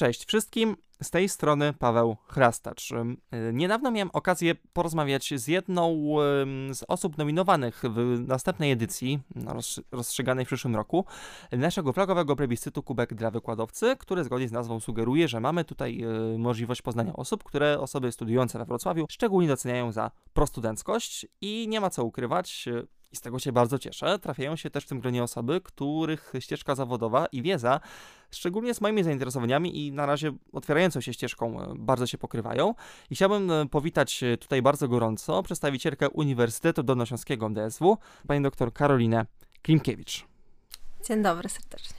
Cześć wszystkim, z tej strony Paweł Chrastacz. Y, niedawno miałem okazję porozmawiać z jedną z osób nominowanych w następnej edycji, no, rozstrzyganej w przyszłym roku, naszego flagowego plebiscytu Kubek dla Wykładowcy, który zgodnie z nazwą sugeruje, że mamy tutaj y, możliwość poznania osób, które osoby studiujące we Wrocławiu szczególnie doceniają za prostudenckość i nie ma co ukrywać, y, i z tego się bardzo cieszę, trafiają się też w tym gronie osoby, których ścieżka zawodowa i wiedza, szczególnie z moimi zainteresowaniami i na razie otwierającą się ścieżką, e, bardzo się pokrywają. I chciałbym e, powitać e, tutaj bardzo gorąco przedstawicielkę Uniwersytetu Dolnośląskiego DSW, panią dr Karolinę Klimkiewicz. Dzień dobry serdecznie.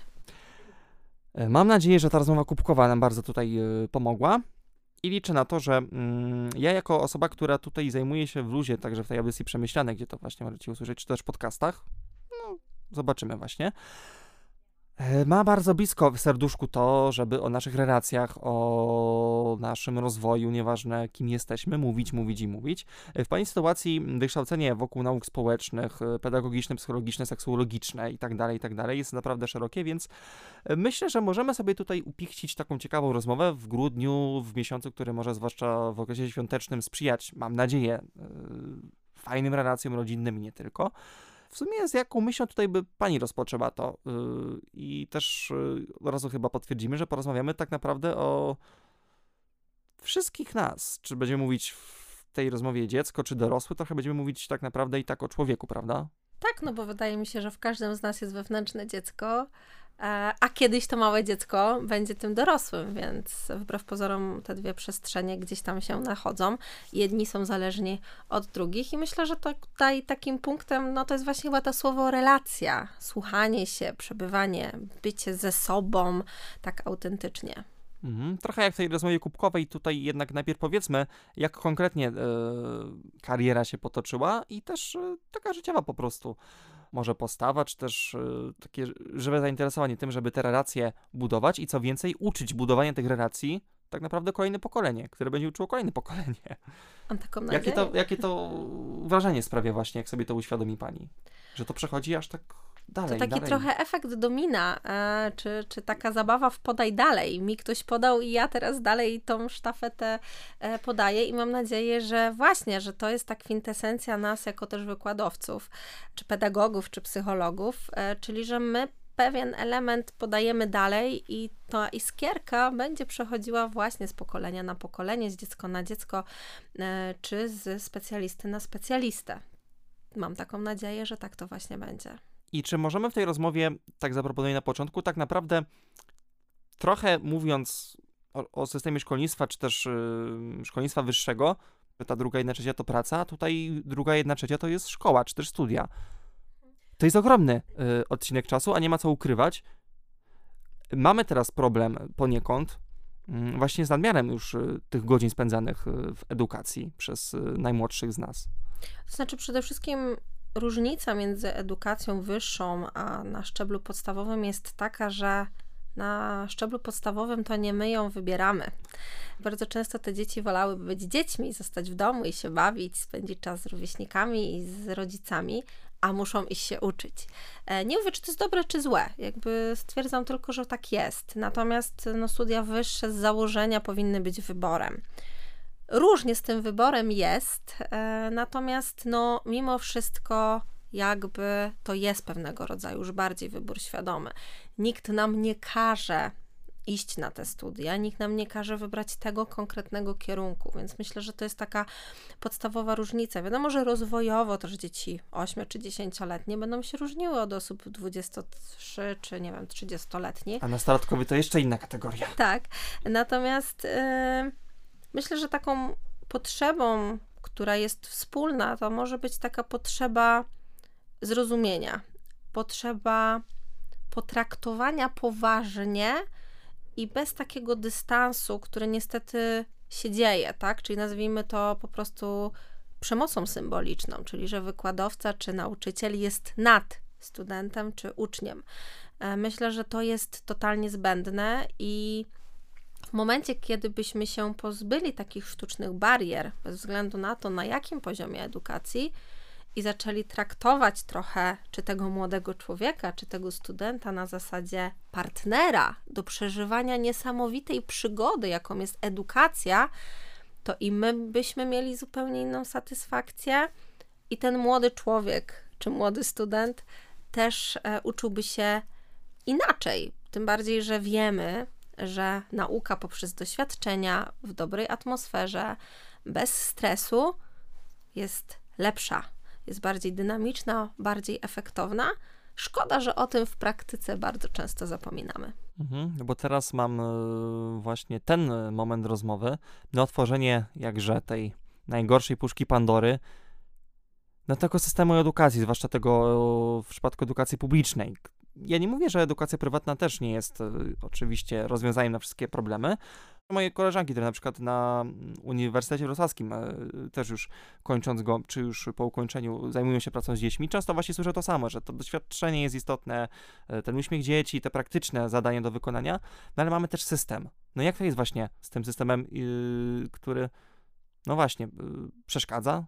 Mam nadzieję, że ta rozmowa kubkowa nam bardzo tutaj pomogła. I liczę na to, że mm, ja jako osoba, która tutaj zajmuje się w luzie, także w tej audycji przemyślanej, gdzie to właśnie możecie usłyszeć, czy też w podcastach, no, zobaczymy właśnie, ma bardzo blisko w serduszku to, żeby o naszych relacjach, o naszym rozwoju, nieważne kim jesteśmy, mówić, mówić i mówić. E, w Pani sytuacji wykształcenie wokół nauk społecznych, e, pedagogiczne, psychologiczne, seksuologiczne itd., tak itd. Tak jest naprawdę szerokie, więc myślę, że możemy sobie tutaj upichcić taką ciekawą rozmowę w grudniu, w miesiącu, który może zwłaszcza w okresie świątecznym sprzyjać, mam nadzieję, fajnym relacjom rodzinnym i nie tylko w sumie z jaką myślą tutaj by pani rozpoczęła to? Yy, I też od razu chyba potwierdzimy, że porozmawiamy tak naprawdę o wszystkich nas. Czy będziemy mówić w tej rozmowie dziecko, czy dorosły, trochę będziemy mówić tak naprawdę i tak o człowieku, prawda? Tak, no bo wydaje mi się, że w każdym z nas jest wewnętrzne dziecko, a kiedyś to małe dziecko będzie tym dorosłym, więc wbrew pozorom te dwie przestrzenie gdzieś tam się nachodzą. Jedni są zależni od drugich i myślę, że tutaj takim punktem, no to jest właśnie chyba to słowo relacja, słuchanie się, przebywanie, bycie ze sobą tak autentycznie. Mhm. Trochę jak w tej rozmowie kubkowej, tutaj jednak najpierw powiedzmy, jak konkretnie e, kariera się potoczyła i też e, taka życiowa po prostu może postawa, czy też y, takie żywe zainteresowanie tym, żeby te relacje budować i co więcej, uczyć budowania tych relacji tak naprawdę kolejne pokolenie, które będzie uczyło kolejne pokolenie. Mam taką nadzieję. Jakie to, jakie to wrażenie sprawia właśnie, jak sobie to uświadomi pani? Że to przechodzi aż tak dalej, To taki dalej. trochę efekt domina, e, czy, czy taka zabawa w podaj dalej. Mi ktoś podał i ja teraz dalej tą sztafetę e, podaję i mam nadzieję, że właśnie, że to jest ta kwintesencja nas jako też wykładowców, czy pedagogów, czy psychologów, e, czyli że my pewien element podajemy dalej i ta iskierka będzie przechodziła właśnie z pokolenia na pokolenie, z dziecko na dziecko, czy z specjalisty na specjalistę. Mam taką nadzieję, że tak to właśnie będzie. I czy możemy w tej rozmowie, tak zaproponuję na początku, tak naprawdę trochę mówiąc o, o systemie szkolnictwa, czy też yy, szkolnictwa wyższego, że ta druga jedna trzecia to praca, a tutaj druga jedna trzecia to jest szkoła, czy też studia. To jest ogromny yy, odcinek czasu, a nie ma co ukrywać. Mamy teraz problem poniekąd yy, właśnie z nadmiarem już y, tych godzin spędzanych y, w edukacji przez najmłodszych z nas. To znaczy przede wszystkim różnica między edukacją wyższą a na szczeblu podstawowym jest taka, że na szczeblu podstawowym to nie my ją wybieramy. Bardzo często te dzieci wolałyby być dziećmi, zostać w domu i się bawić, spędzić czas z rówieśnikami i z rodzicami, a muszą iść się uczyć. E, nie mówię, czy to jest dobre, czy złe. Jakby stwierdzam tylko, że tak jest. Natomiast no, studia wyższe z założenia powinny być wyborem. Różnie z tym wyborem jest, e, natomiast no, mimo wszystko jakby to jest pewnego rodzaju już bardziej wybór świadomy. Nikt nam nie każe iść na te studia, nikt nam nie każe wybrać tego konkretnego kierunku, więc myślę, że to jest taka podstawowa różnica. Wiadomo, że rozwojowo też dzieci 8 czy 10-letnie będą się różniły od osób 23 czy nie wiem, 30-letnich. A nastolatkowie to jeszcze inna kategoria. Tak, natomiast... Yy Myślę, że taką potrzebą, która jest wspólna, to może być taka potrzeba zrozumienia, potrzeba potraktowania poważnie i bez takiego dystansu, który niestety się dzieje, tak? Czyli nazwijmy to po prostu przemocą symboliczną, czyli że wykładowca czy nauczyciel jest nad studentem czy uczniem. E, myślę, że to jest totalnie zbędne i w momencie, kiedy byśmy się pozbyli takich sztucznych barier, bez względu na to, na jakim poziomie edukacji, i zaczęli traktować trochę czy tego młodego człowieka, czy tego studenta na zasadzie partnera do przeżywania niesamowitej przygody, jaką jest edukacja, to i my byśmy mieli zupełnie inną satysfakcję, i ten młody człowiek, czy młody student też e, uczyłby się inaczej. Tym bardziej, że wiemy, że nauka poprzez doświadczenia w dobrej atmosferze, bez stresu jest lepsza, jest bardziej dynamiczna, bardziej efektowna. Szkoda, że o tym w praktyce bardzo często zapominamy. Mhm, bo teraz mam e, właśnie ten moment rozmowy na otworzenie jakże tej najgorszej puszki Pandory na tego systemu edukacji, zwłaszcza tego w przypadku edukacji publicznej. Ja nie mówię, że edukacja prywatna też nie jest e, oczywiście rozwiązaniem na wszystkie problemy. Moje koleżanki, które na przykład na Uniwersytecie Wrocławskim, e, też już kończąc go, czy już po ukończeniu, zajmują się pracą z dziećmi, często właśnie słyszę to samo, że to doświadczenie jest istotne, e, ten uśmiech dzieci, te praktyczne zadania do wykonania, no ale mamy też system. No jak to jest właśnie z tym systemem, który, no właśnie, przeszkadza,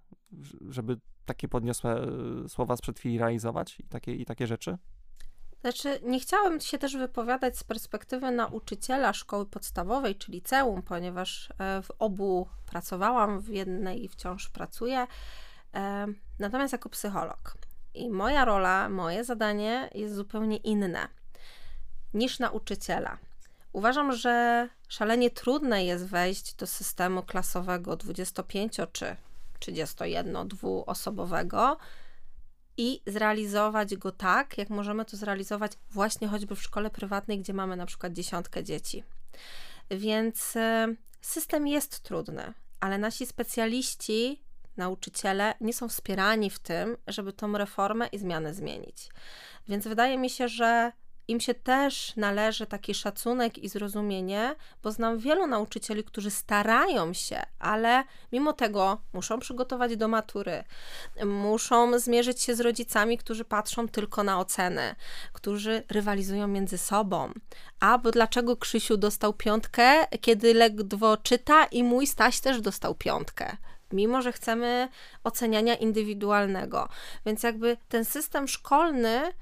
żeby takie podniosłe słowa sprzed chwili realizować i takie, i takie rzeczy? Znaczy, nie chciałam się też wypowiadać z perspektywy nauczyciela szkoły podstawowej, czy liceum, ponieważ e, w obu pracowałam, w jednej wciąż pracuję, e, natomiast jako psycholog. I moja rola, moje zadanie jest zupełnie inne niż nauczyciela. Uważam, że szalenie trudne jest wejść do systemu klasowego 25 czy 31 dwuosobowego, i zrealizować go tak, jak możemy to zrealizować właśnie choćby w szkole prywatnej, gdzie mamy na przykład dziesiątkę dzieci. Więc e, system jest trudny, ale nasi specjaliści, nauczyciele nie są wspierani w tym, żeby tą reformę i zmianę zmienić. Więc wydaje mi się, że im się też należy taki szacunek i zrozumienie, bo znam wielu nauczycieli, którzy starają się, ale mimo tego muszą przygotować do matury, muszą zmierzyć się z rodzicami, którzy patrzą tylko na oceny, którzy rywalizują między sobą. A bo dlaczego Krzysiu dostał piątkę, kiedy ledwo czyta i mój Staś też dostał piątkę? mimo że chcemy oceniania indywidualnego. Więc jakby ten system szkolny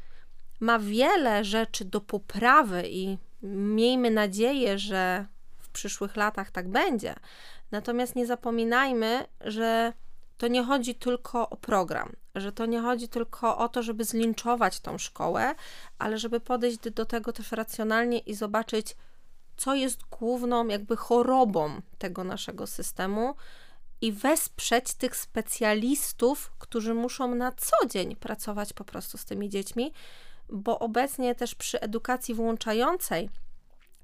ma wiele rzeczy do poprawy i miejmy nadzieję, że w przyszłych latach tak będzie. Natomiast nie zapominajmy, że to nie chodzi tylko o program, że to nie chodzi tylko o to, żeby zlinczować tą szkołę, ale żeby podejść do tego też racjonalnie i zobaczyć, co jest główną jakby chorobą tego naszego systemu i wesprzeć tych specjalistów, którzy muszą na co dzień pracować po prostu z tymi dziećmi, bo obecnie też przy edukacji włączającej,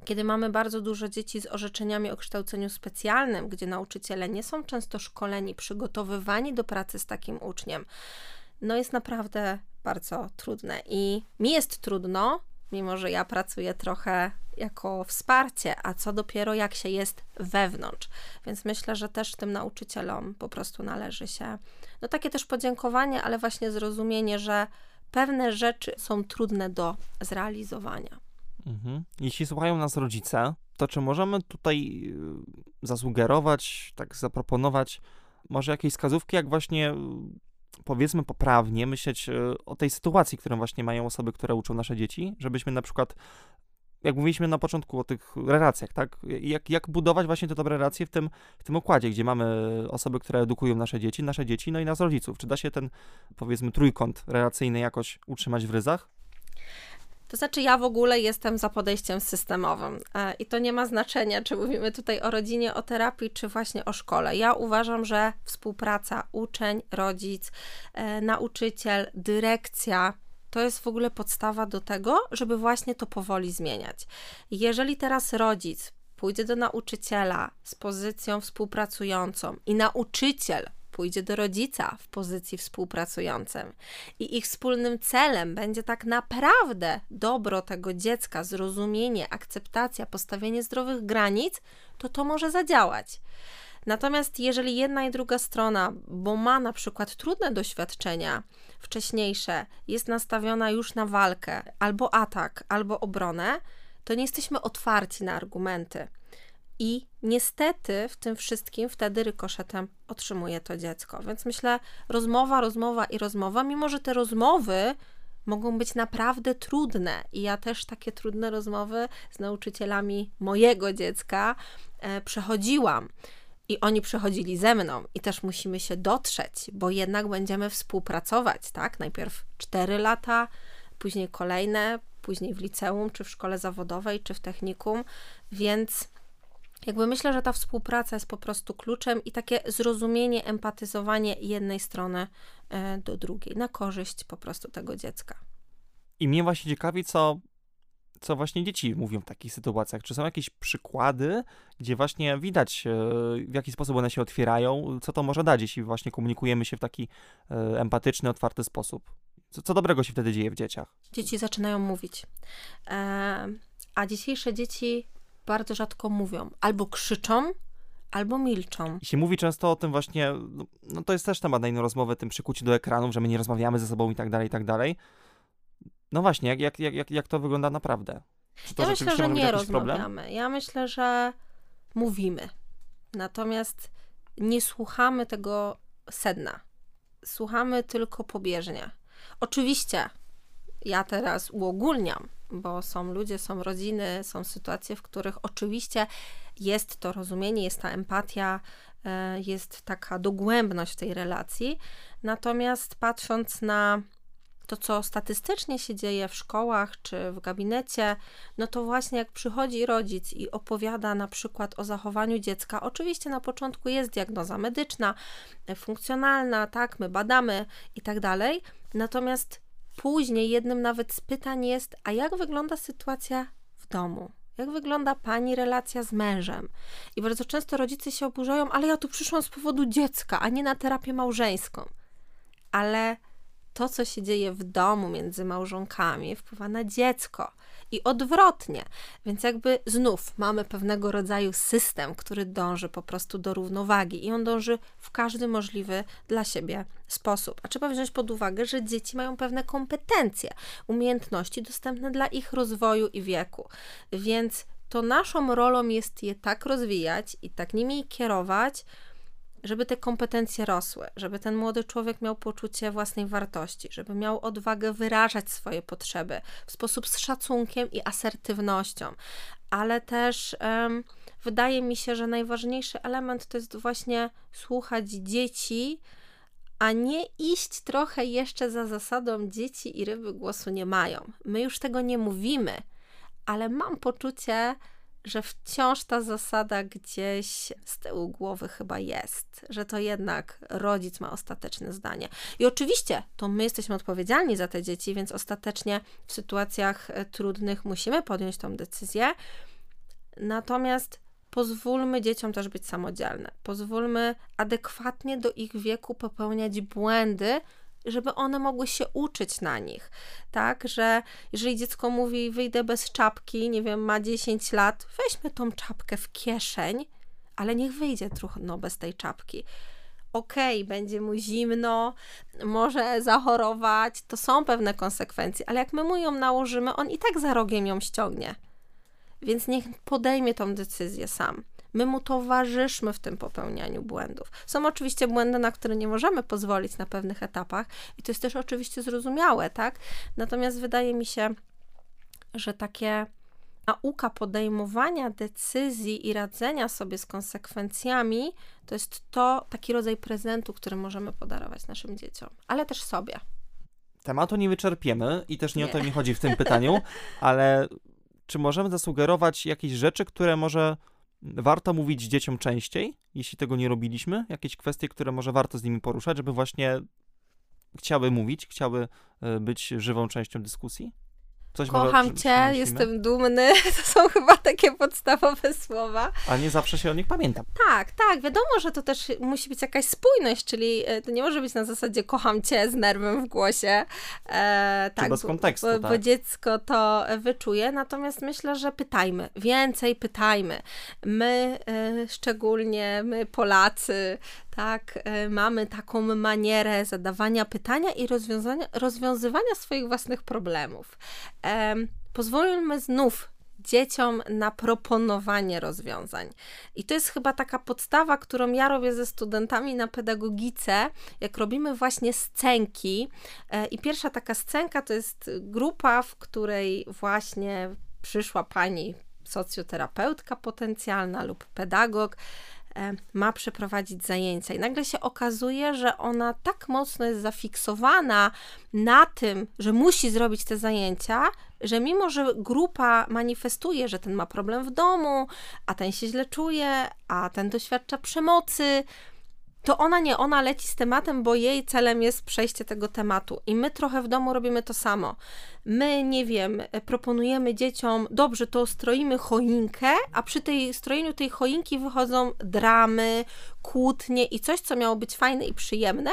kiedy mamy bardzo dużo dzieci z orzeczeniami o kształceniu specjalnym, gdzie nauczyciele nie są często szkoleni, przygotowywani do pracy z takim uczniem, no jest naprawdę bardzo trudne. I mi jest trudno, mimo że ja pracuję trochę jako wsparcie, a co dopiero jak się jest wewnątrz. Więc myślę, że też tym nauczycielom po prostu należy się no takie też podziękowanie, ale właśnie zrozumienie, że pewne rzeczy są trudne do zrealizowania. Mhm. Jeśli słuchają nas rodzice, to czy możemy tutaj y, zasugerować, tak zaproponować może jakieś wskazówki, jak właśnie y, powiedzmy poprawnie myśleć y, o tej sytuacji, którą właśnie mają osoby, które uczą nasze dzieci, żebyśmy na przykład jak mówiliśmy na początku o tych relacjach, tak? Jak, jak budować właśnie te dobre relacje w tym, w tym układzie, gdzie mamy osoby, które edukują nasze dzieci, nasze dzieci, no i nas rodziców. Czy da się ten, powiedzmy, trójkąt relacyjny jakoś utrzymać w ryzach? To znaczy, ja w ogóle jestem za podejściem systemowym e, i to nie ma znaczenia, czy mówimy tutaj o rodzinie, o terapii, czy właśnie o szkole. Ja uważam, że współpraca uczeń, rodzic, e, nauczyciel, dyrekcja to jest w ogóle podstawa do tego, żeby właśnie to powoli zmieniać. Jeżeli teraz rodzic pójdzie do nauczyciela z pozycją współpracującą i nauczyciel pójdzie do rodzica w pozycji współpracującym i ich wspólnym celem będzie tak naprawdę dobro tego dziecka, zrozumienie, akceptacja, postawienie zdrowych granic, to to może zadziałać. Natomiast jeżeli jedna i druga strona, bo ma na przykład trudne doświadczenia wcześniejsze, jest nastawiona już na walkę, albo atak, albo obronę, to nie jesteśmy otwarci na argumenty. I niestety w tym wszystkim wtedy rykoszetem otrzymuje to dziecko. Więc myślę, rozmowa, rozmowa i rozmowa, mimo że te rozmowy mogą być naprawdę trudne. I ja też takie trudne rozmowy z nauczycielami mojego dziecka e, przechodziłam. I oni przechodzili ze mną, i też musimy się dotrzeć, bo jednak będziemy współpracować, tak? Najpierw 4 lata, później kolejne, później w liceum, czy w szkole zawodowej, czy w technikum, więc jakby myślę, że ta współpraca jest po prostu kluczem i takie zrozumienie, empatyzowanie jednej strony e, do drugiej, na korzyść po prostu tego dziecka. I mnie właśnie ciekawi, co, co właśnie dzieci mówią w takich sytuacjach. Czy są jakieś przykłady, gdzie właśnie widać, e, w jaki sposób one się otwierają, co to może dać, jeśli właśnie komunikujemy się w taki e, empatyczny, otwarty sposób? Co, co dobrego się wtedy dzieje w dzieciach? Dzieci zaczynają mówić. a dzisiejsze dzieci bardzo rzadko mówią. Albo krzyczą, albo milczą. I się mówi często o tym właśnie, no, no to jest też temat na inną rozmowę, tym przykuciu do ekranów, że my nie rozmawiamy ze sobą i tak dalej, i tak dalej. No właśnie, jak, jak, jak, jak to wygląda naprawdę? ja myślę, że nie rozmawiamy. Problem? Ja myślę, że mówimy. Natomiast nie słuchamy tego sedna. Słuchamy tylko pobieżnie. Oczywiście, ja teraz uogólniam, bo są ludzie, są rodziny, są sytuacje, w których oczywiście jest to rozumienie, jest ta empatia, e, jest taka dogłębność w tej relacji. Natomiast patrząc na to, co statystycznie się dzieje w szkołach czy w gabinecie, no to właśnie jak przychodzi rodzic i opowiada na przykład o zachowaniu dziecka, oczywiście na początku jest diagnoza medyczna, funkcjonalna, tak, my badamy i tak dalej, natomiast później jednym nawet z pytań jest, a jak wygląda sytuacja w domu? Jak wygląda pani relacja z mężem? I bardzo często rodzice się oburzają, ale ja tu przyszłam z powodu dziecka, a nie na terapię małżeńską. Ale to, co się dzieje w domu między małżonkami, wpływa na dziecko i odwrotnie. Więc jakby znów mamy pewnego rodzaju system, który dąży po prostu do równowagi i on dąży w każdy możliwy dla siebie sposób. A trzeba wziąć pod uwagę, że dzieci mają pewne kompetencje, umiejętności dostępne dla ich rozwoju i wieku. Więc to naszą rolą jest je tak rozwijać i tak nimi kierować, żeby te kompetencje rosły, żeby ten młody człowiek miał poczucie własnej wartości, żeby miał odwagę wyrażać swoje potrzeby w sposób z szacunkiem i asertywnością, ale też um, wydaje mi się, że najważniejszy element to jest właśnie słuchać dzieci, a nie iść trochę jeszcze za zasadą dzieci i ryby głosu nie mają. My już tego nie mówimy, ale mam poczucie, że wciąż ta zasada gdzieś z tyłu głowy chyba jest, że to jednak rodzic ma ostateczne zdanie. I oczywiście to my jesteśmy odpowiedzialni za te dzieci, więc ostatecznie w sytuacjach e, trudnych musimy podjąć tą decyzję. Natomiast pozwólmy dzieciom też być samodzielne. Pozwólmy adekwatnie do ich wieku popełniać błędy, żeby one mogły się uczyć na nich, tak, że jeżeli dziecko mówi wyjdę bez czapki, nie wiem, ma 10 lat, weźmy tą czapkę w kieszeń, ale niech wyjdzie trudno bez tej czapki. Okej, okay, będzie mu zimno, może zachorować, to są pewne konsekwencje, ale jak my mu ją nałożymy, on i tak za rogiem ją ściągnie. Więc niech podejmie tą decyzję sam. My mu towarzyszmy w tym popełnianiu błędów. Są oczywiście błędy, na które nie możemy pozwolić na pewnych etapach, i to jest też oczywiście zrozumiałe, tak? Natomiast wydaje mi się, że takie nauka podejmowania decyzji i radzenia sobie z konsekwencjami to jest to taki rodzaj prezentu, który możemy podarować naszym dzieciom, ale też sobie. Tematu nie wyczerpiemy i też nie, nie. o to mi chodzi w tym pytaniu, ale czy możemy zasugerować jakieś rzeczy, które może warto mówić dzieciom częściej, jeśli tego nie robiliśmy? Jakieś kwestie, które może warto z nimi poruszać, żeby właśnie chciały mówić, chciały e, być żywą częścią dyskusji? Coś Kocham cię, jestem dumny. To są chyba takie podstawowe słowa. A nie zawsze się o nich pamiętam. Tak, tak. Wiadomo, że to też musi być jakaś spójność, czyli e, to nie może być na zasadzie kocham cię z nerwem w głosie. E, tak, bez kontekstu, bo, tak. bo dziecko to wyczuje. Natomiast myślę, że pytajmy. Więcej pytajmy. My, e, szczególnie my Polacy, tak, e, mamy taką manierę zadawania pytania i rozwiązywania swoich własnych problemów. Pozwólmy znów dzieciom na proponowanie rozwiązań. I to jest chyba taka podstawa, którą ja robię ze studentami na pedagogice, jak robimy właśnie scenki. E, I pierwsza taka scenka to jest grupa, w której właśnie przyszła pani socjoterapeutka potencjalna lub pedagog ma przeprowadzić zajęcia. I nagle się okazuje, że ona tak mocno jest zafiksowana na tym, że musi zrobić te zajęcia, że mimo, że grupa manifestuje, że ten ma problem w domu, a ten się źle czuje, a ten doświadcza przemocy, to ona nie, ona leci z tematem, bo jej celem jest przejście tego tematu. I my trochę w domu robimy to samo. My, nie wiem, proponujemy dzieciom, dobrze, to stroimy choinkę, a przy tej strojeniu tej choinki wychodzą dramy, kłótnie i coś, co miało być fajne i przyjemne,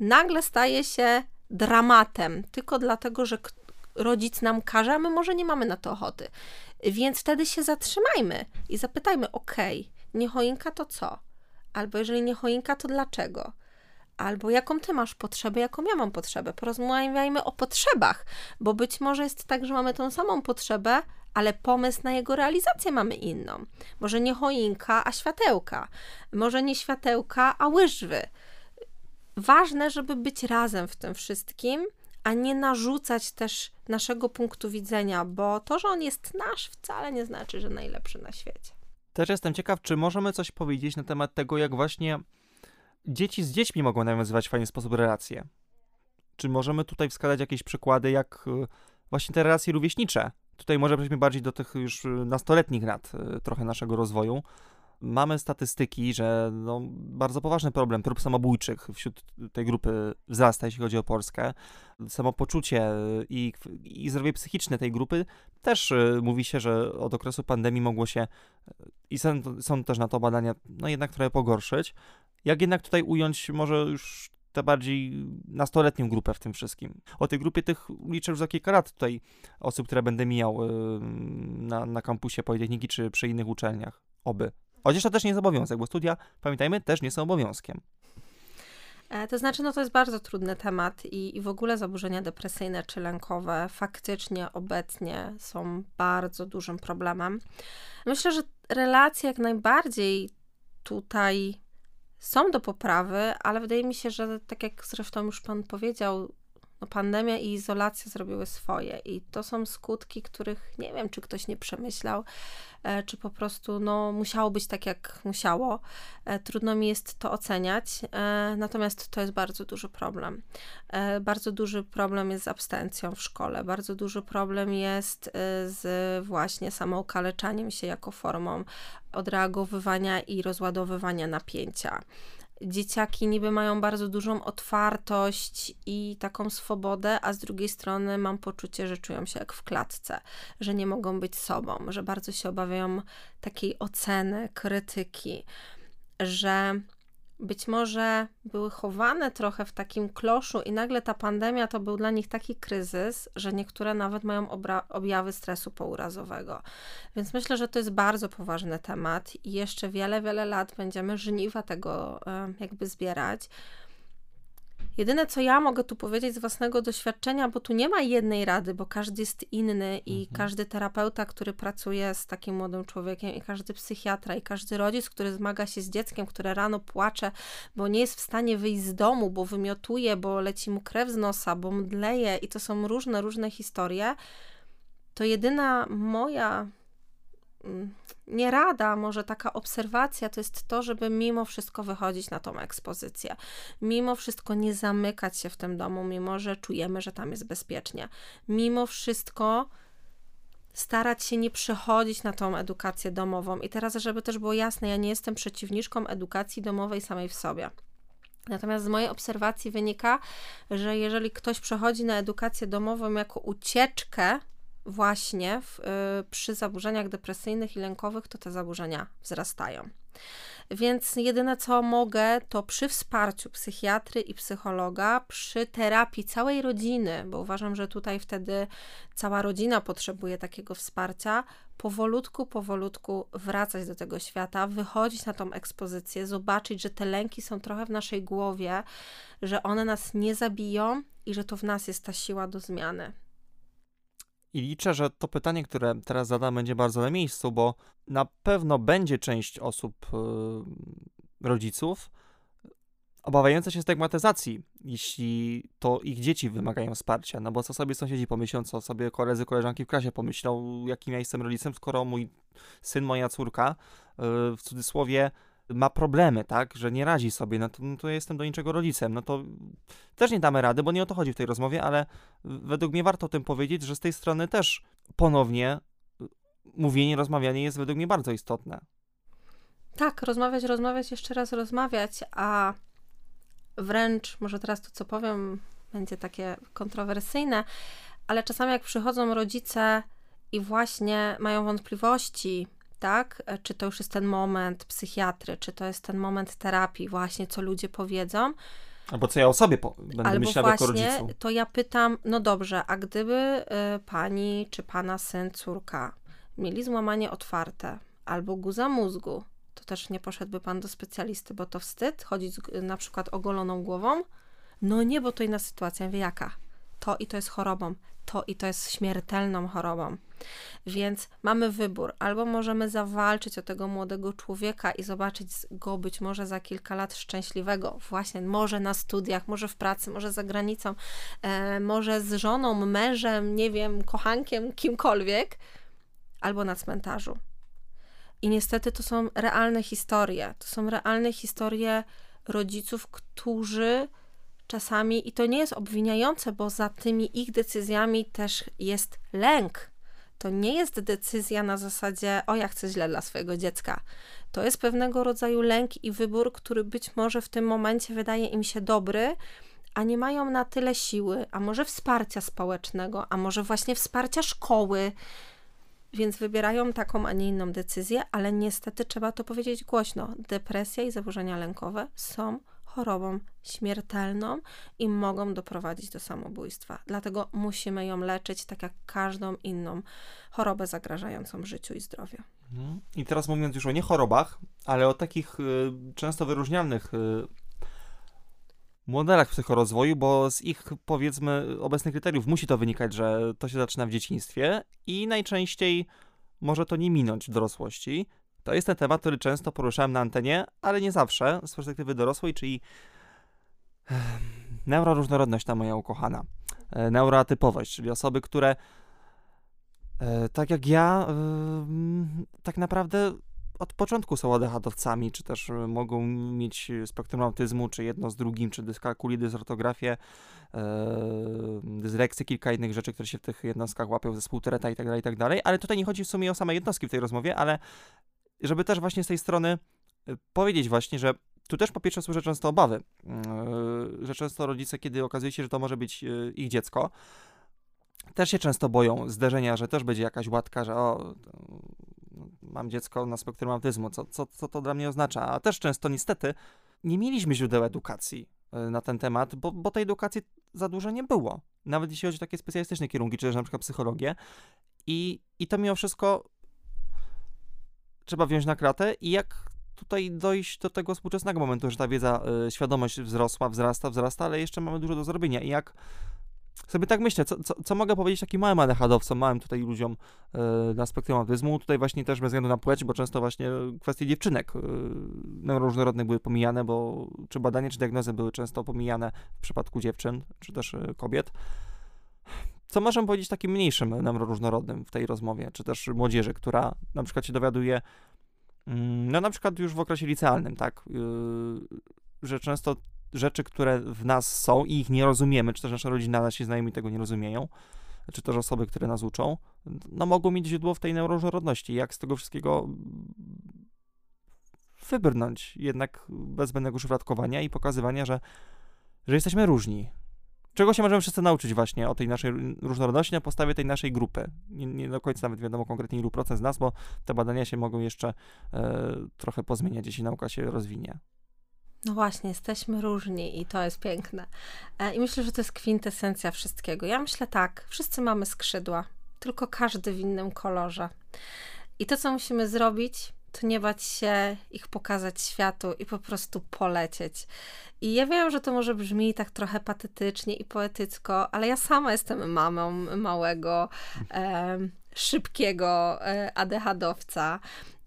nagle staje się dramatem, tylko dlatego, że rodzic nam każe, a my może nie mamy na to ochoty. Więc wtedy się zatrzymajmy i zapytajmy, okay, nie choinka to co? Albo jeżeli nie choinka, to dlaczego? Albo jaką ty masz potrzebę, jaką ja mam potrzebę. Porozmawiajmy o potrzebach, bo być może jest tak, że mamy tą samą potrzebę, ale pomysł na jego realizację mamy inną. Może nie choinka, a światełka. Może nie światełka, a łyżwy. Ważne, żeby być razem w tym wszystkim, a nie narzucać też naszego punktu widzenia, bo to, że on jest nasz, wcale nie znaczy, że najlepszy na świecie. Też jestem ciekaw, czy możemy coś powiedzieć na temat tego, jak właśnie dzieci z dziećmi mogą nawiązywać w fajny sposób relacje. Czy możemy tutaj wskazać jakieś przykłady, jak y, właśnie te relacje rówieśnicze? Tutaj może przejdźmy bardziej do tych już nastoletnich lat y, trochę naszego rozwoju, mamy statystyki, że no, bardzo poważny problem prób samobójczych wśród tej grupy wzrasta, jeśli chodzi o Polskę. Samopoczucie i, i zdrowie psychiczne tej grupy też y, mówi się, że od okresu pandemii mogło się i są, są też na to badania, no jednak trochę pogorszyć. Jak jednak tutaj ująć może już tę bardziej nastoletnią grupę w tym wszystkim. O tej grupie tych liczę już za kilka lat tutaj osób, które będę mijał y, na, na kampusie Politechniki czy przy innych uczelniach. Oby. Chociaż to też nie jest obowiązek, bo studia, pamiętajmy, też nie są obowiązkiem. E, to znaczy, no to jest bardzo trudny temat i, i w ogóle zaburzenia depresyjne czy lękowe faktycznie obecnie są bardzo dużym problemem. Myślę, że relacje jak najbardziej tutaj są do poprawy, ale wydaje mi się, że tak jak zresztą już Pan powiedział, no pandemia i izolacja zrobiły swoje i to są skutki, których nie wiem, czy ktoś nie przemyślał, e, czy po prostu no, musiało być tak, jak musiało. E, trudno mi jest to oceniać, e, natomiast to jest bardzo duży problem. Bardzo duży problem jest z abstencją w szkole, bardzo duży problem jest z właśnie samookaleczaniem się jako formą odreagowywania i rozładowywania napięcia dzieciaki niby mają bardzo dużą otwartość i taką swobodę, a z drugiej strony mam poczucie, że czują się jak w klatce, że nie mogą być sobą, że bardzo się obawiają takiej oceny, krytyki, że być może były chowane trochę w takim kloszu i nagle ta pandemia to był dla nich taki kryzys, że niektóre nawet mają objawy stresu pourazowego. Więc myślę, że to jest bardzo poważny temat i jeszcze wiele, wiele lat będziemy żniwa tego jakby zbierać. Jedyne, co ja mogę tu powiedzieć z własnego doświadczenia, bo tu nie ma jednej rady, bo każdy jest inny i mhm. każdy terapeuta, który pracuje z takim młodym człowiekiem, i każdy psychiatra, i każdy rodzic, który zmaga się z dzieckiem, które rano płacze, bo nie jest w stanie wyjść z domu, bo wymiotuje, bo leci mu krew z nosa, bo mdleje, i to są różne, różne historie. To jedyna moja nie rada, może taka obserwacja to jest to, żeby mimo wszystko wychodzić na tą ekspozycję. Mimo wszystko nie zamykać się w tym domu, mimo że czujemy, że tam jest bezpiecznie. Mimo wszystko starać się nie przechodzić na tą edukację domową. I teraz, żeby też było jasne, ja nie jestem przeciwniczką edukacji domowej samej w sobie. Natomiast z mojej obserwacji wynika, że jeżeli ktoś przechodzi na edukację domową jako ucieczkę właśnie w, y, przy zaburzeniach depresyjnych i lękowych, to te zaburzenia wzrastają. Więc jedyne co mogę, to przy wsparciu psychiatry i psychologa, przy terapii całej rodziny, bo uważam, że tutaj wtedy cała rodzina potrzebuje takiego wsparcia, powolutku, powolutku wracać do tego świata, wychodzić na tą ekspozycję, zobaczyć, że te lęki są trochę w naszej głowie, że one nas nie zabiją i że to w nas jest ta siła do zmiany. I liczę, że to pytanie, które teraz zadam, będzie bardzo na miejscu, bo na pewno będzie część osób, yy, rodziców, obawiająca się stygmatyzacji, jeśli to ich dzieci wymagają wsparcia. No bo co sobie sąsiedzi pomyślą, co sobie koledzy, koleżanki w klasie pomyślą, jakim ja jestem rodzicem, skoro mój syn, moja córka, yy, w cudzysłowie, ma problemy, tak, że nie radzi sobie, no to, no to jestem do niczego rodzicem, no to też nie damy rady, bo nie o to chodzi w tej rozmowie, ale według mnie warto o tym powiedzieć, że z tej strony też ponownie y, mówienie, rozmawianie jest według mnie bardzo istotne. Tak, rozmawiać, rozmawiać, jeszcze raz rozmawiać, a wręcz, może teraz to co powiem będzie takie kontrowersyjne, ale czasami jak przychodzą rodzice i właśnie mają wątpliwości, tak? E, czy to już jest ten moment psychiatry, czy to jest ten moment terapii, właśnie co ludzie powiedzą. Albo co ja o sobie po, będę Albo myślał właśnie, jako rodzicu. to ja pytam, no dobrze, a gdyby y, pani czy pana syn, córka mieli złamanie otwarte albo guza mózgu, to też nie poszedłby pan do specjalisty, bo to wstyd chodzić z, na przykład ogoloną głową? No nie, bo to inna sytuacja. Wie jaka? To i to jest chorobą, to i to jest śmiertelną chorobą. Więc mamy wybór, albo możemy zawalczyć o tego młodego człowieka i zobaczyć go być może za kilka lat szczęśliwego, właśnie może na studiach, może w pracy, może za granicą, e, może z żoną, mężem, nie wiem, kochankiem, kimkolwiek, albo na cmentarzu. I niestety to są realne historie. To są realne historie rodziców, którzy czasami, i to nie jest obwiniające, bo za tymi ich decyzjami też jest lęk. To nie jest decyzja na zasadzie, o ja chcę źle dla swojego dziecka. To jest pewnego rodzaju lęk i wybór, który być może w tym momencie wydaje im się dobry, a nie mają na tyle siły, a może wsparcia społecznego, a może właśnie wsparcia szkoły, więc wybierają taką, a nie inną decyzję, ale niestety trzeba to powiedzieć głośno. Depresja i zaburzenia lękowe są chorobą śmiertelną i mogą doprowadzić do samobójstwa. Dlatego musimy ją leczyć tak jak każdą inną chorobę zagrażającą życiu i zdrowiu. Mhm. I teraz mówiąc już o nie chorobach, ale o takich y, często wyróżnialnych y, modelach psychorozwoju, bo z ich powiedzmy obecnych kryteriów musi to wynikać, że to się zaczyna w dzieciństwie i najczęściej może to nie minąć w dorosłości. To jest ten temat, który często poruszałem na antenie, ale nie zawsze z perspektywy dorosłej, czyli neuroróżnorodność ta moja ukochana. E, neuroatypowość, czyli osoby, które e, tak jak ja, tak naprawdę od początku są ADHD-owcami, czy też mogą mieć spektrum autyzmu, czy jedno z drugim, czy dyskalkulię, dysortografię, dysleksy, kilka innych rzeczy, które się w tych jednostkach łapią, zespół Tereta i tak dalej, i tak dalej. Ale tutaj nie chodzi w sumie o same jednostki w tej rozmowie, ale żeby też właśnie z tej strony y, powiedzieć właśnie, że tu też po pierwsze słyszę często obawy, yy, że często rodzice, kiedy okazuje się, że to może być yy, ich dziecko, też się często boją zderzenia, że też będzie jakaś łatka, że o, no, mam dziecko na spektrum autyzmu, co, co, co to dla mnie oznacza? A też często niestety nie mieliśmy źródeł edukacji na ten temat, bo, bo tej edukacji za dużo nie było. Nawet jeśli chodzi o takie specjalistyczne kierunki, czy też na przykład psychologię. I, I to mimo wszystko trzeba wziąć na kratę i jak tutaj dojść do tego współczesnego momentu, że ta wiedza, y, świadomość wzrosła, wzrasta, wzrasta, ale jeszcze mamy dużo do zrobienia i jak sobie tak myślę, co, co, co mogę powiedzieć takim małym adechadowcom, małym tutaj ludziom y, na spektrum autyzmu, tutaj właśnie też bez względu na płeć, bo często właśnie kwestie dziewczynek y, neuroróżnorodnych były pomijane, bo czy badania, czy diagnozy były często pomijane w przypadku dziewczyn, czy też y, kobiet. Co możemy powiedzieć takim mniejszym neuroróżnorodnym w tej rozmowie, czy też młodzieży, która na przykład się dowiaduje, mm, no na przykład już w okresie licealnym, tak, yy, że często rzeczy, które w nas są i ich nie rozumiemy, czy też nasza rodzina, nasi znajomi tego nie rozumieją, czy też osoby, które nas uczą, no mogą mieć źródło w tej neuroróżnorodności. Jak z tego wszystkiego wybrnąć? Jednak bez zbędnego szufladkowania i pokazywania, że, że jesteśmy różni, czego się możemy wszyscy nauczyć właśnie o tej naszej różnorodności na podstawie tej naszej grupy. Nie, nie do końca nawet wiadomo konkretnie ilu procent z nas, bo te badania się mogą jeszcze e, trochę pozmieniać, jeśli nauka się rozwinie. No właśnie, jesteśmy różni i to jest piękne. E, I myślę, że to jest kwintesencja wszystkiego. Ja myślę tak, wszyscy mamy skrzydła, tylko każdy w innym kolorze. I to, co musimy zrobić, to nie bać się ich pokazać światu i po prostu polecieć. I ja wiem, że to może brzmi tak trochę patetycznie i poetycko, ale ja sama jestem mamą małego, e, szybkiego e, ADHD-owca.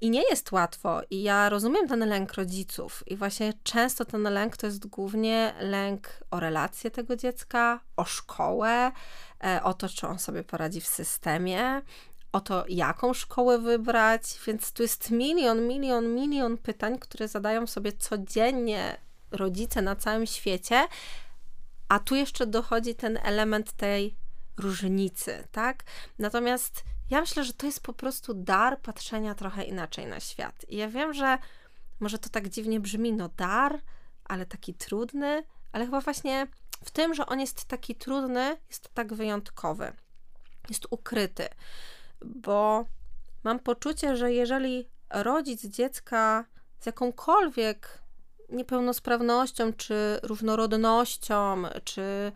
I nie jest łatwo. I ja rozumiem ten lęk rodziców. I właśnie często ten lęk to jest głównie lęk o relacje tego dziecka, o szkołę, e, o to, czy on sobie poradzi w systemie, o to, jaką szkołę wybrać. Więc tu jest milion, milion, milion pytań, które zadają sobie codziennie rodzice na całym świecie. A tu jeszcze dochodzi ten element tej różnicy, tak? Natomiast ja myślę, że to jest po prostu dar patrzenia trochę inaczej na świat. I ja wiem, że może to tak dziwnie brzmi, no dar, ale taki trudny, ale chyba właśnie w tym, że on jest taki trudny, jest tak wyjątkowy. Jest ukryty, bo mam poczucie, że jeżeli rodzic dziecka z jakąkolwiek niepełnosprawnością, czy różnorodnością, czy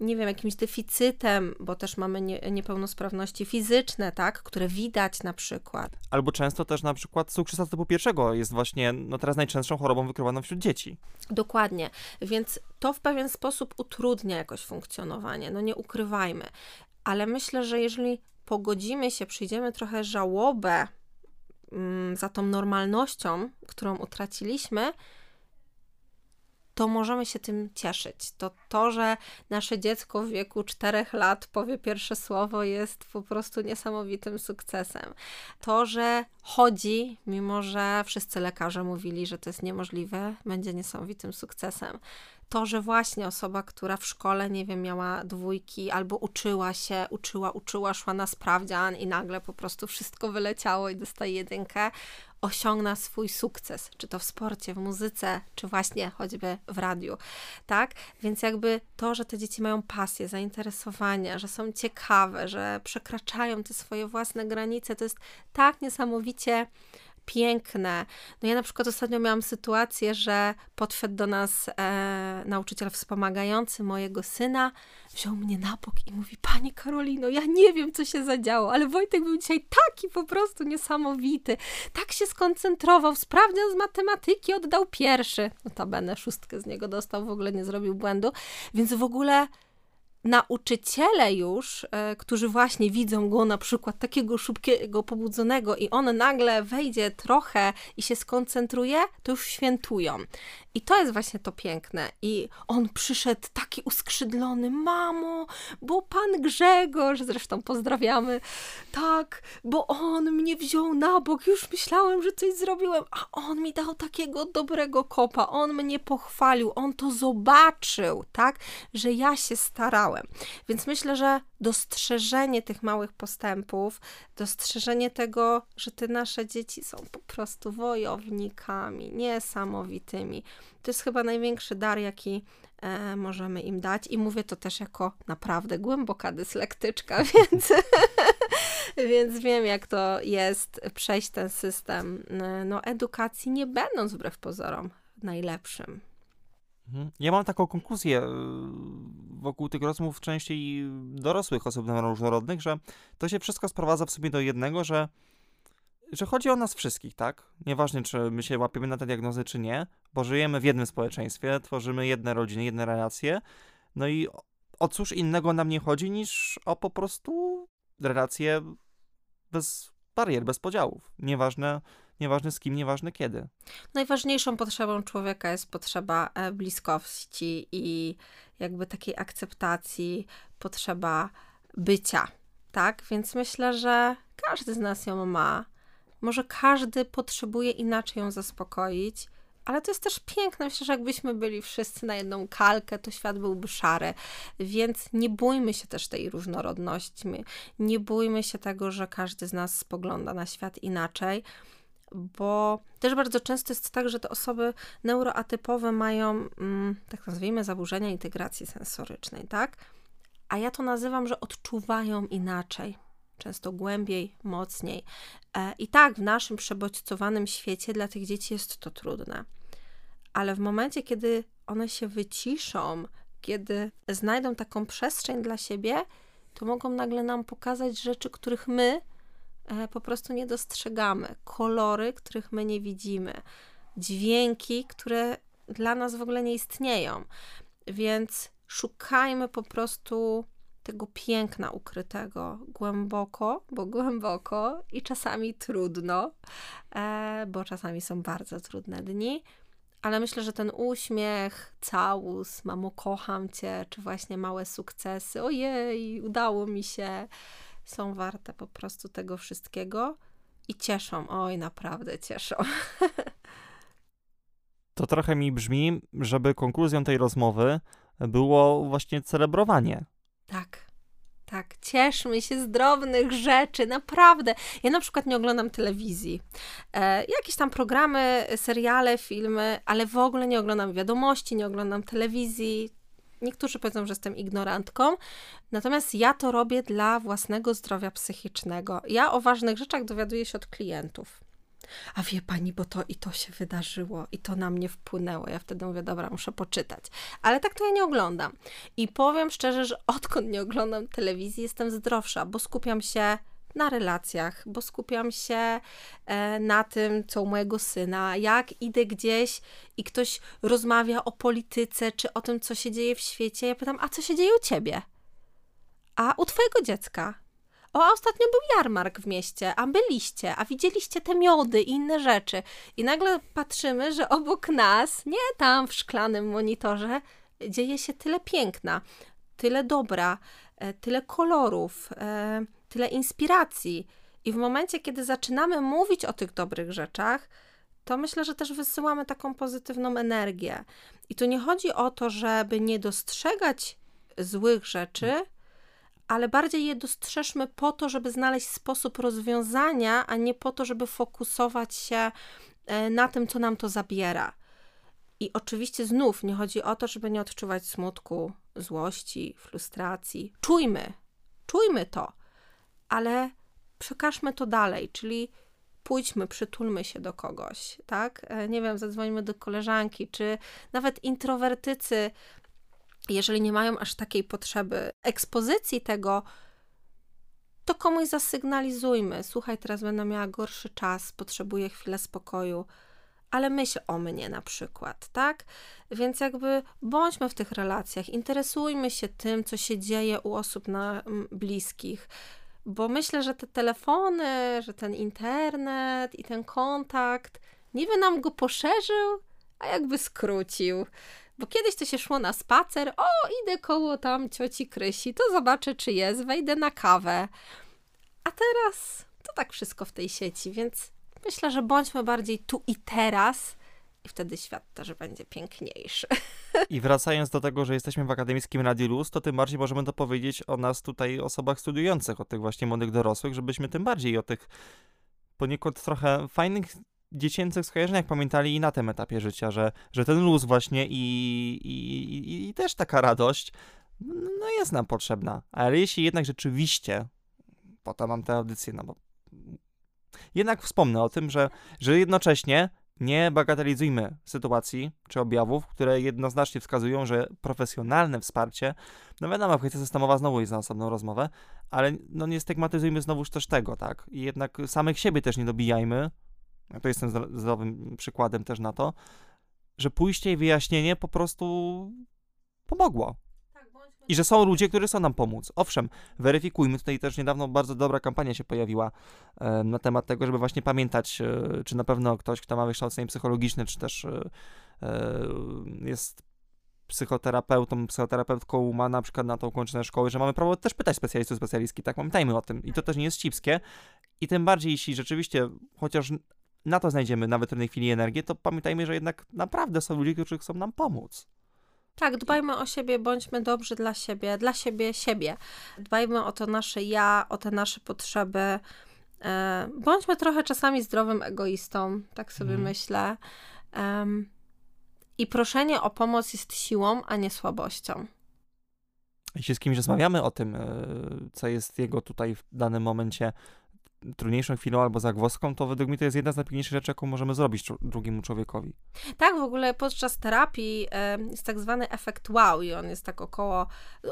nie wiem, jakimś deficytem, bo też mamy nie, niepełnosprawności fizyczne, tak, które widać na przykład. Albo często też na przykład cukrzyca typu pierwszego jest właśnie, no teraz najczęstszą chorobą wykrywaną wśród dzieci. Dokładnie, więc to w pewien sposób utrudnia jakoś funkcjonowanie, no nie ukrywajmy. Ale myślę, że jeżeli pogodzimy się, przyjdziemy trochę żałobę mm, za tą normalnością, którą utraciliśmy, to możemy się tym cieszyć. To to, że nasze dziecko w wieku 4 lat powie pierwsze słowo, jest po prostu niesamowitym sukcesem. To, że chodzi, mimo że wszyscy lekarze mówili, że to jest niemożliwe, będzie niesamowitym sukcesem to, że właśnie osoba, która w szkole, nie wiem, miała dwójki albo uczyła się, uczyła, uczyła, szła na sprawdzian i nagle po prostu wszystko wyleciało i dostaje jedynkę, osiągna swój sukces, czy to w sporcie, w muzyce, czy właśnie choćby w radiu, tak? Więc jakby to, że te dzieci mają pasję, zainteresowania, że są ciekawe, że przekraczają te swoje własne granice, to jest tak niesamowicie piękne. No ja na przykład ostatnio miałam sytuację, że podszedł do nas e, nauczyciel wspomagający mojego syna, wziął mnie na bok i mówi, Pani Karolino, ja nie wiem, co się zadziało, ale Wojtek był dzisiaj taki po prostu niesamowity, tak się skoncentrował, sprawdzian z matematyki oddał pierwszy, notabene szóstkę z niego dostał, w ogóle nie zrobił błędu, więc w ogóle nauczyciele już, e, którzy właśnie widzą go na przykład takiego szybkiego, pobudzonego i on nagle wejdzie trochę i się skoncentruje, to już świętują. I to jest właśnie to piękne. I on przyszedł taki uskrzydlony, mamo, bo pan Grzegorz, zresztą pozdrawiamy, tak, bo on mnie wziął na bok, już myślałem, że coś zrobiłem, a on mi dał takiego dobrego kopa, on mnie pochwalił, on to zobaczył, tak, że ja się starałem. Więc myślę, że dostrzeżenie tych małych postępów, dostrzeżenie tego, że te nasze dzieci są po prostu wojownikami, niesamowitymi. To jest chyba największy dar, jaki e, możemy im dać. I mówię to też jako naprawdę głęboka dyslektyczka, więc, więc wiem, jak to jest przejść ten system e, no, edukacji, nie będąc wbrew pozorom najlepszym. Mhm. Ja mam taką konkluzję e, wokół tych rozmów częściej dorosłych osób różnorodnych, że to się wszystko sprowadza w sumie do jednego, że, że chodzi o nas wszystkich, tak? Nieważne, czy my się łapiemy na te diagnozy, czy nie, bo żyjemy w jednym społeczeństwie, tworzymy jedne rodziny, jedne relacje, no i o cóż innego nam nie chodzi niż o po prostu relacje bez barier, bez podziałów. Nieważne, nieważne z kim, nieważne kiedy. Najważniejszą potrzebą człowieka jest potrzeba e, bliskości i jakby takiej akceptacji, potrzeba bycia, tak? Więc myślę, że każdy z nas ją ma. Może każdy potrzebuje inaczej ją zaspokoić, ale to jest też piękne. Myślę, że jakbyśmy byli wszyscy na jedną kalkę, to świat byłby szary. Więc nie bójmy się też tej różnorodności. Nie bójmy się tego, że każdy z nas spogląda na świat inaczej bo też bardzo często jest tak, że te osoby neuroatypowe mają, mm, tak nazwijmy, zaburzenia integracji sensorycznej, tak? A ja to nazywam, że odczuwają inaczej, często głębiej, mocniej. E, I tak, w naszym przebodźcowanym świecie dla tych dzieci jest to trudne. Ale w momencie, kiedy one się wyciszą, kiedy znajdą taką przestrzeń dla siebie, to mogą nagle nam pokazać rzeczy, których my e, po prostu nie dostrzegamy, kolory, których my nie widzimy, dźwięki, które dla nas w ogóle nie istnieją. Więc szukajmy po prostu tego piękna ukrytego głęboko, bo głęboko i czasami trudno, e, bo czasami są bardzo trudne dni. Ale myślę, że ten uśmiech, całus, mamo, kocham cię, czy właśnie małe sukcesy, ojej, udało mi się, są warte po prostu tego wszystkiego i cieszą. Oj, naprawdę cieszą. To trochę mi brzmi, żeby konkluzją tej rozmowy było właśnie celebrowanie. Tak. Tak, cieszmy się z drobnych rzeczy, naprawdę. Ja na przykład nie oglądam telewizji. E, jakieś tam programy, seriale, filmy, ale w ogóle nie oglądam wiadomości, nie oglądam telewizji. Niektórzy powiedzą, że jestem ignorantką, natomiast ja to robię dla własnego zdrowia psychicznego. Ja o ważnych rzeczach dowiaduję się od klientów a wie pani, bo to i to się wydarzyło i to na mnie wpłynęło. Ja wtedy mówię, dobra, muszę poczytać. Ale tak to ja nie oglądam. I powiem szczerze, że odkąd nie oglądam telewizji, jestem zdrowsza, bo skupiam się na relacjach, bo skupiam się e, na tym, co u mojego syna, jak idę gdzieś i ktoś rozmawia o polityce czy o tym, co się dzieje w świecie. Ja pytam, a co się dzieje u ciebie? A u twojego dziecka? O, a ostatnio był jarmark w mieście, a byliście, a widzieliście te miody i inne rzeczy. I nagle patrzymy, że obok nas, nie tam w szklanym monitorze, dzieje się tyle piękna, tyle dobra, e, tyle kolorów, e, tyle inspiracji. I w momencie, kiedy zaczynamy mówić o tych dobrych rzeczach, to myślę, że też wysyłamy taką pozytywną energię. I tu nie chodzi o to, żeby nie dostrzegać złych rzeczy, ale bardziej je dostrzeżmy po to, żeby znaleźć sposób rozwiązania, a nie po to, żeby fokusować się e, na tym, co nam to zabiera. I oczywiście znów nie chodzi o to, żeby nie odczuwać smutku, złości, frustracji. Czujmy, czujmy to, ale przekażmy to dalej, czyli pójdźmy, przytulmy się do kogoś, tak? E, nie wiem, zadzwońmy do koleżanki, czy nawet introwertycy jeżeli nie mają aż takiej potrzeby ekspozycji tego, to komuś zasygnalizujmy: Słuchaj, teraz będę miała gorszy czas, potrzebuję chwilę spokoju, ale myśl o mnie na przykład, tak? Więc jakby bądźmy w tych relacjach, interesujmy się tym, co się dzieje u osób na, bliskich. Bo myślę, że te telefony, że ten internet i ten kontakt niby nam go poszerzył, a jakby skrócił. Bo kiedyś to się szło na spacer, o, idę koło tam cioci Krysi, to zobaczę, czy jest, wejdę na kawę. A teraz to tak wszystko w tej sieci, więc myślę, że bądźmy bardziej tu i teraz i wtedy świat też będzie piękniejszy. I wracając do tego, że jesteśmy w akademickim Radiu Luz, to tym bardziej możemy to powiedzieć o nas tutaj, osobach studiujących, o tych właśnie młodych dorosłych, żebyśmy tym bardziej o tych poniekąd trochę fajnych dziecięcych skojarzeniach pamiętali i na tym etapie życia, że, że ten luz właśnie i, i, i, i też taka radość no jest nam potrzebna. Ale jeśli jednak rzeczywiście, po to mam tę audycję, no bo jednak wspomnę o tym, że, że jednocześnie nie bagatelizujmy sytuacji czy objawów, które jednoznacznie wskazują, że profesjonalne wsparcie, no wiadomo, kwestia systemowa znowu jest na osobną rozmowę, ale no nie stygmatyzujmy znowuż też tego, tak? I jednak samych siebie też nie dobijajmy, to jestem zdrowym przykładem też na to, że pójście i wyjaśnienie po prostu pomogło. Tak, I że są ludzie, którzy chcą nam pomóc. Owszem, weryfikujmy. Tutaj też niedawno bardzo dobra kampania się pojawiła e, na temat tego, żeby właśnie pamiętać, e, czy na pewno ktoś, kto ma wykształcenie psychologiczne, czy też e, e jest psychoterapeutą, psychoterapeutką ma na przykład na to ukończone szkoły, że mamy prawo też pytać specjalistów, specjalistki, tak, pamiętajmy o tym. I to też nie jest cipskie. I tym bardziej, jeśli rzeczywiście, chociaż na to znajdziemy nawet w tej chwili energię, to pamiętajmy, że jednak naprawdę są ludzie, którzy chcą nam pomóc. Tak, dbajmy o siebie, bądźmy dobrzy dla siebie, dla siebie, siebie. Dbajmy o to nasze ja, o te nasze potrzeby. E, bądźmy trochę czasami zdrowym egoistą, tak sobie mm. myślę. Um, I proszenie o pomoc jest siłą, a nie słabością. Jeśli z kimś rozmawiamy o tym, e, co jest jego tutaj w danym momencie trudniejszą chwilą albo zagwozdką, to według mnie to jest jedna z najpiękniejszych rzeczy, jaką możemy zrobić drugiemu człowiekowi. Tak, w ogóle podczas terapii jest tak zwany efekt wow i on jest tak około,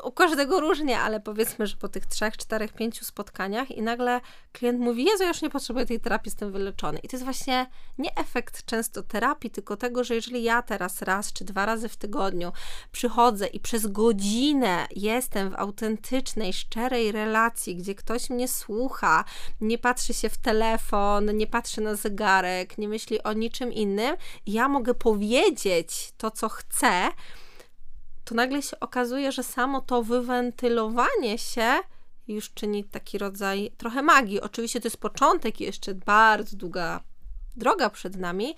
u każdego różnie, ale powiedzmy, że po tych trzech, czterech, pięciu spotkaniach i nagle klient mówi, Jezu, ja już nie potrzebuję tej terapii, jestem wyleczony. I to jest właśnie nie efekt często terapii, tylko tego, że jeżeli ja teraz raz czy dwa razy w tygodniu przychodzę i przez godzinę jestem w autentycznej, szczerej relacji, gdzie ktoś mnie słucha, nie patrzy się w telefon, nie patrzy na zegarek, nie myśli o niczym innym, ja mogę powiedzieć to, co chcę, to nagle się okazuje, że samo to wywentylowanie się już czyni taki rodzaj trochę magii. Oczywiście to jest początek i jeszcze bardzo długa droga przed nami,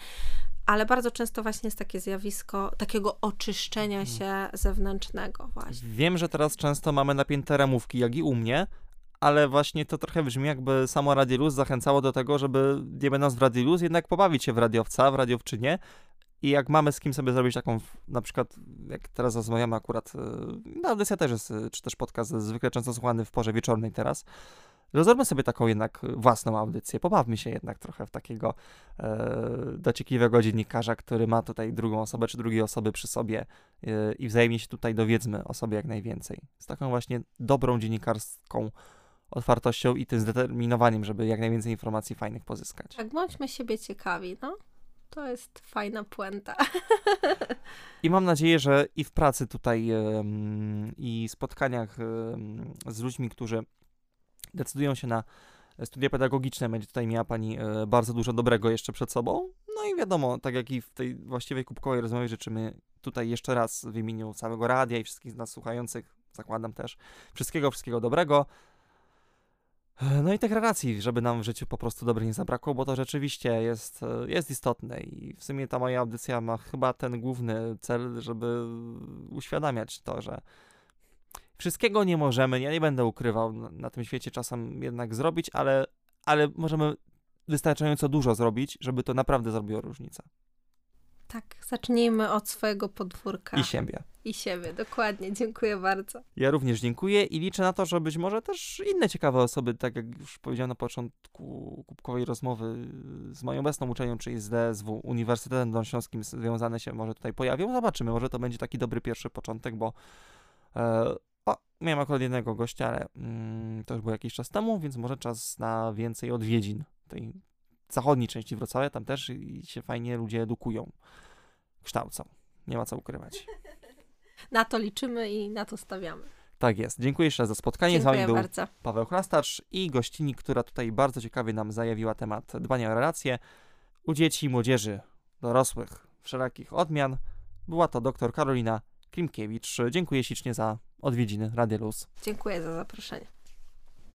ale bardzo często właśnie jest takie zjawisko takiego oczyszczenia się zewnętrznego właśnie. Wiem, że teraz często mamy napięte ramówki, jak i u mnie, ale właśnie to trochę brzmi jakby samo Radioluz zachęcało do tego, żeby nie będąc w Radioluz, jednak pobawić się w radiowca, w radiowczynie i jak mamy z kim sobie zrobić taką, na przykład jak teraz rozmawiamy akurat, no audycja też jest, yy, czy też podcast zwykle często słuchany w porze wieczornej teraz, Rozróbmy sobie taką jednak własną audycję, pobawmy się jednak trochę w takiego e, dociekliwego dziennikarza, który ma tutaj drugą osobę czy drugiej osoby przy sobie e, i wzajemnie się tutaj dowiedzmy o sobie jak najwięcej. Z taką właśnie dobrą dziennikarską otwartością i tym zdeterminowaniem, żeby jak najwięcej informacji fajnych pozyskać. Tak, bądźmy siebie ciekawi, no. To jest fajna puenta. I mam nadzieję, że i w pracy tutaj i spotkaniach z ludźmi, którzy decydują się na studia pedagogiczne, będzie tutaj miała Pani e, bardzo dużo dobrego jeszcze przed sobą. No i wiadomo, tak jak i w tej właściwej kubkowej rozmowie życzymy tutaj jeszcze raz w imieniu całego radia i wszystkich z nas słuchających, zakładam też, wszystkiego, wszystkiego dobrego. No i tych relacji, żeby nam w życiu po prostu dobrych nie zabrakło, bo to rzeczywiście jest, jest istotne i w sumie ta moja audycja ma chyba ten główny cel, żeby uświadamiać to, że wszystkiego nie możemy, ja nie będę ukrywał, na, na tym świecie czasem jednak zrobić, ale, ale możemy wystarczająco dużo zrobić, żeby to naprawdę zrobiło różnicę. Tak, zacznijmy od swojego podwórka. I siebie. I siebie, dokładnie. Dziękuję bardzo. Ja również dziękuję i liczę na to, że być może też inne ciekawe osoby, tak jak już powiedziałem na początku kubkowej rozmowy z moją obecną uczelnią, czyli z DSW, Uniwersytetem Dolnośląskim związane się może tutaj pojawią. Zobaczymy, może to będzie taki dobry pierwszy początek, bo e, o, miałem akurat jednego gościa, ale mm, to już było jakiś czas temu, więc może czas na więcej odwiedzin tej zachodniej części Wrocławia. Tam też i się fajnie ludzie edukują, kształcą. Nie ma co ukrywać. Na to liczymy i na to stawiamy. Tak jest. Dziękuję jeszcze raz za spotkanie. Z wami Dziękuję był bardzo. Paweł Chrastacz i gościni, która tutaj bardzo ciekawie nam zajawiła temat dbania o relacje u dzieci młodzieży, dorosłych, wszelakich odmian. Była to dr Karolina Klimkiewicz. Dziękuję ślicznie za odwiedziny Radia Luz. Dziękuję za zaproszenie.